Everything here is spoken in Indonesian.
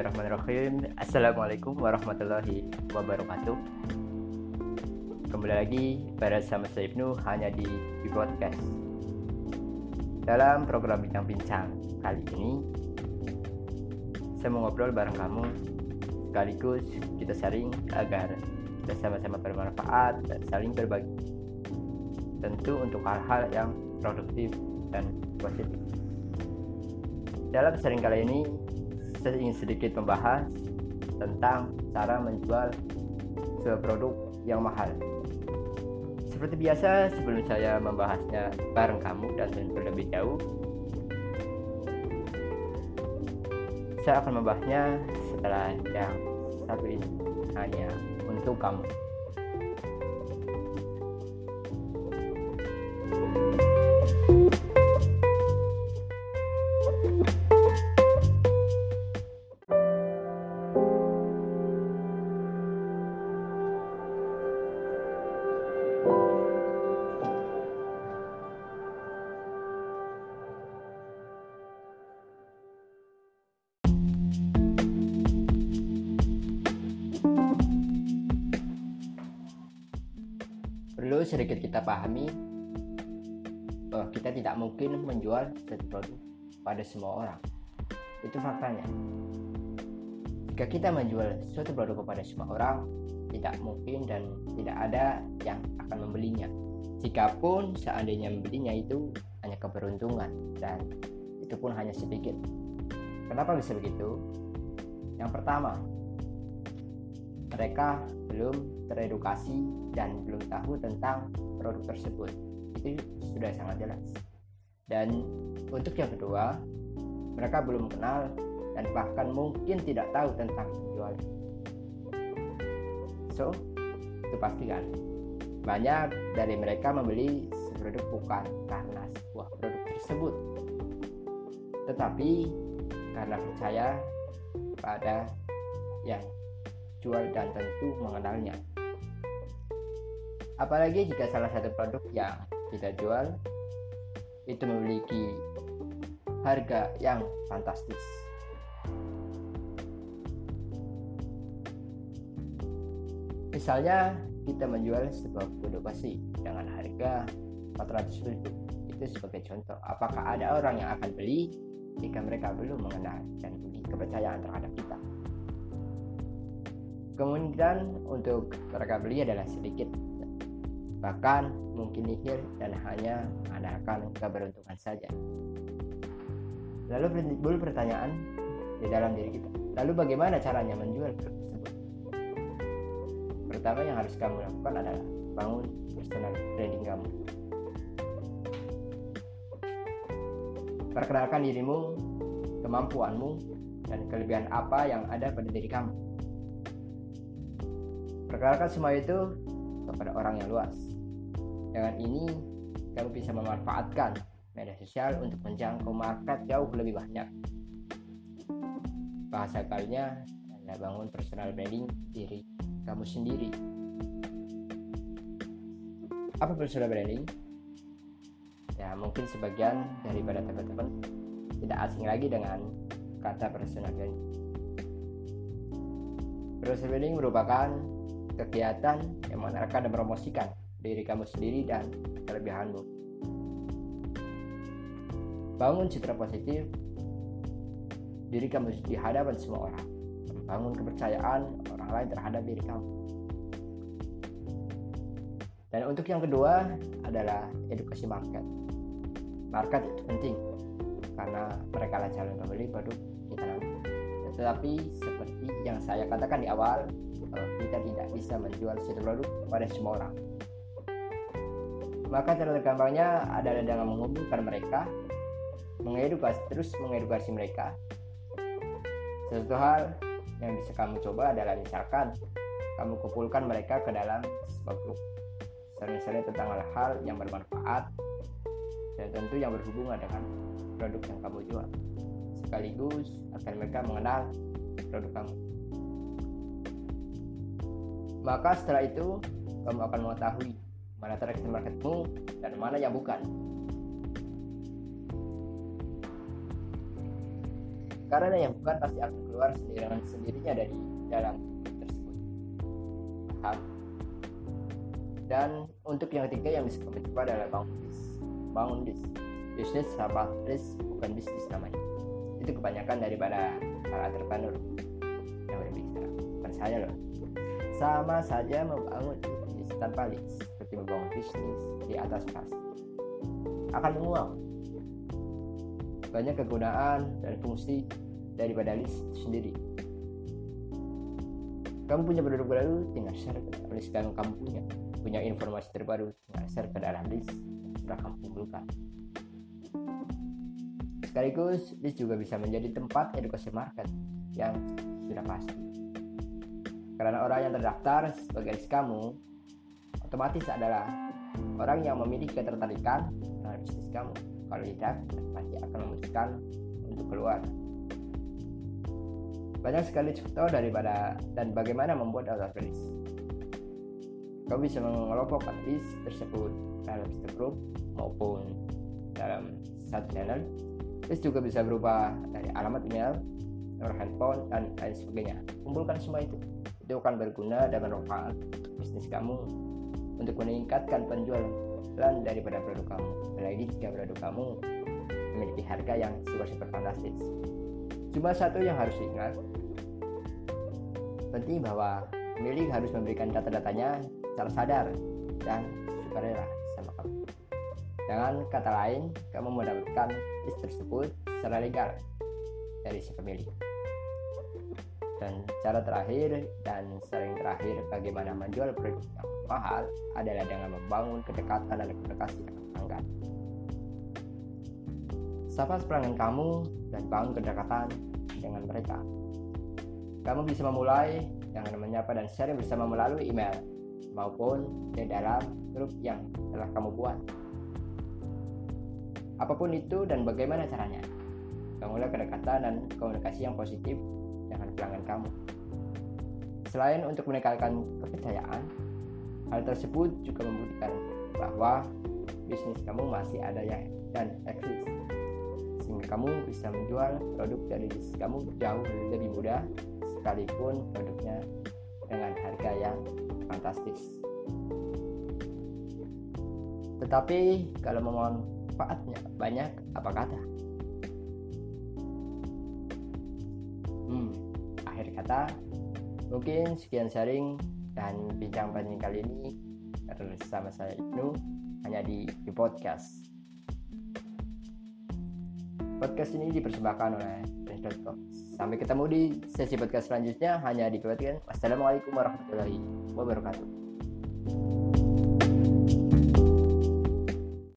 Bismillahirrahmanirrahim. Assalamualaikum warahmatullahi wabarakatuh. Kembali lagi pada sama saya Ibnu hanya di, podcast. Dalam program Bincang-Bincang kali ini Saya mau ngobrol bareng kamu Sekaligus kita sharing agar kita sama-sama bermanfaat dan saling berbagi. Tentu untuk hal-hal yang produktif dan positif. Dalam sharing kali ini saya ingin sedikit membahas tentang cara menjual sebuah produk yang mahal. Seperti biasa, sebelum saya membahasnya bareng kamu dan lebih jauh, saya akan membahasnya setelah yang satu ini hanya untuk kamu. Sedikit kita pahami bahwa kita tidak mungkin menjual satu produk pada semua orang. Itu faktanya. Jika kita menjual suatu produk kepada semua orang, tidak mungkin dan tidak ada yang akan membelinya. Jikapun seandainya membelinya itu hanya keberuntungan dan itu pun hanya sedikit. Kenapa bisa begitu? Yang pertama, mereka belum teredukasi dan belum tahu tentang produk tersebut. Itu sudah sangat jelas. Dan untuk yang kedua, mereka belum kenal dan bahkan mungkin tidak tahu tentang penjual. So, itu pasti kan. Banyak dari mereka membeli produk bukan karena sebuah produk tersebut, tetapi karena percaya pada yang jual dan tentu mengenalnya. Apalagi jika salah satu produk yang kita jual itu memiliki harga yang fantastis. Misalnya kita menjual sebuah produk besi dengan harga 400 ribu itu sebagai contoh apakah ada orang yang akan beli jika mereka belum mengenal dan memiliki kepercayaan terhadap kita kemungkinan untuk mereka beli adalah sedikit. Bahkan mungkin nihil dan hanya mengandalkan keberuntungan saja. Lalu timbul pertanyaan di dalam diri kita. Lalu bagaimana caranya menjual tersebut? Pertama yang harus kamu lakukan adalah bangun personal branding kamu. Perkenalkan dirimu kemampuanmu dan kelebihan apa yang ada pada diri kamu Perkenalkan semua itu kepada orang yang luas. Dengan ini, kamu bisa memanfaatkan media sosial untuk menjangkau market jauh lebih banyak. Bahasa kalinya Anda bangun personal branding diri kamu sendiri. Apa personal branding? Ya, mungkin sebagian daripada teman-teman tidak asing lagi dengan kata personal branding. Personal branding merupakan kegiatan yang mengenalkan dan mempromosikan diri kamu sendiri dan kelebihanmu. Bangun citra positif diri kamu di hadapan semua orang. Membangun kepercayaan orang lain terhadap diri kamu. Dan untuk yang kedua adalah edukasi market. Market itu penting karena mereka lah calon pembeli produk kita. Tetapi seperti yang saya katakan di awal, kita tidak bisa menjual suatu produk pada semua orang. Maka cara tergampangnya adalah dengan mengumpulkan mereka, mengedukasi terus mengedukasi mereka. Satu hal yang bisa kamu coba adalah misalkan kamu kumpulkan mereka ke dalam sebuah grup. Misalnya tentang hal-hal yang bermanfaat dan tentu yang berhubungan dengan produk yang kamu jual. Sekaligus akan mereka mengenal produk kamu. Maka setelah itu kamu akan mengetahui mana target marketmu dan mana yang bukan. karena yang bukan pasti akan keluar dengan sendirinya dari dalam tersebut. Paham? Dan untuk yang ketiga yang bisa kami coba adalah bangun bis bangun bis bisnis apa bis bukan bisnis namanya itu kebanyakan daripada para entrepreneur yang berbicara. Saya loh. Sama saja membangun bisnis tanpa list. Seperti membangun bisnis di atas pasti akan menguap. Banyak kegunaan dan fungsi daripada list sendiri. Kamu punya penduduk baru tinggal share ke list. Yang kamu punya punya informasi terbaru tinggal share ke dalam list. Sudah kamu kumpulkan sekaligus list juga bisa menjadi tempat edukasi market yang sudah pasti. Karena orang yang terdaftar sebagai list kamu otomatis adalah orang yang memiliki ketertarikan terhadap bisnis kamu. Kalau tidak pasti akan memutuskan untuk keluar. Banyak sekali contoh daripada dan bagaimana membuat auto list kau bisa mengelompokkan list tersebut dalam satu grup maupun dalam satu channel list juga bisa berubah dari alamat email nomor handphone dan lain sebagainya. Kumpulkan semua itu. Itu akan berguna dan bermanfaat bisnis kamu untuk meningkatkan penjualan daripada produk kamu. Apalagi jika produk kamu memiliki harga yang super super fantastis. Cuma satu yang harus diingat. Penting bahwa pemilik harus memberikan data-datanya secara sadar dan sukarela sama kamu dengan kata lain kamu mendapatkan list tersebut secara legal dari si pemilik dan cara terakhir dan sering terakhir bagaimana menjual produk yang mahal adalah dengan membangun kedekatan dan komunikasi dengan pelanggan. Sapa pelanggan kamu dan bangun kedekatan dengan mereka. Kamu bisa memulai dengan menyapa dan sharing bersama melalui email maupun di dalam grup yang telah kamu buat. Apa pun itu dan bagaimana caranya, bangunlah kedekatan dan komunikasi yang positif dengan pelanggan kamu. Selain untuk meningkatkan kepercayaan, hal tersebut juga membuktikan bahwa bisnis kamu masih ada yang dan eksis. Sehingga kamu bisa menjual produk dari bisnis kamu jauh lebih mudah sekalipun produknya dengan harga yang fantastis. Tetapi kalau memanfaatnya banyak apa kata? Akhir kata mungkin sekian sharing dan bincang panjang kali ini. Bersama saya Ibnu hanya di, di podcast. Podcast ini dipersembahkan oleh Prince.com sampai ketemu di sesi podcast selanjutnya. Hanya di Wassalamualaikum warahmatullahi wabarakatuh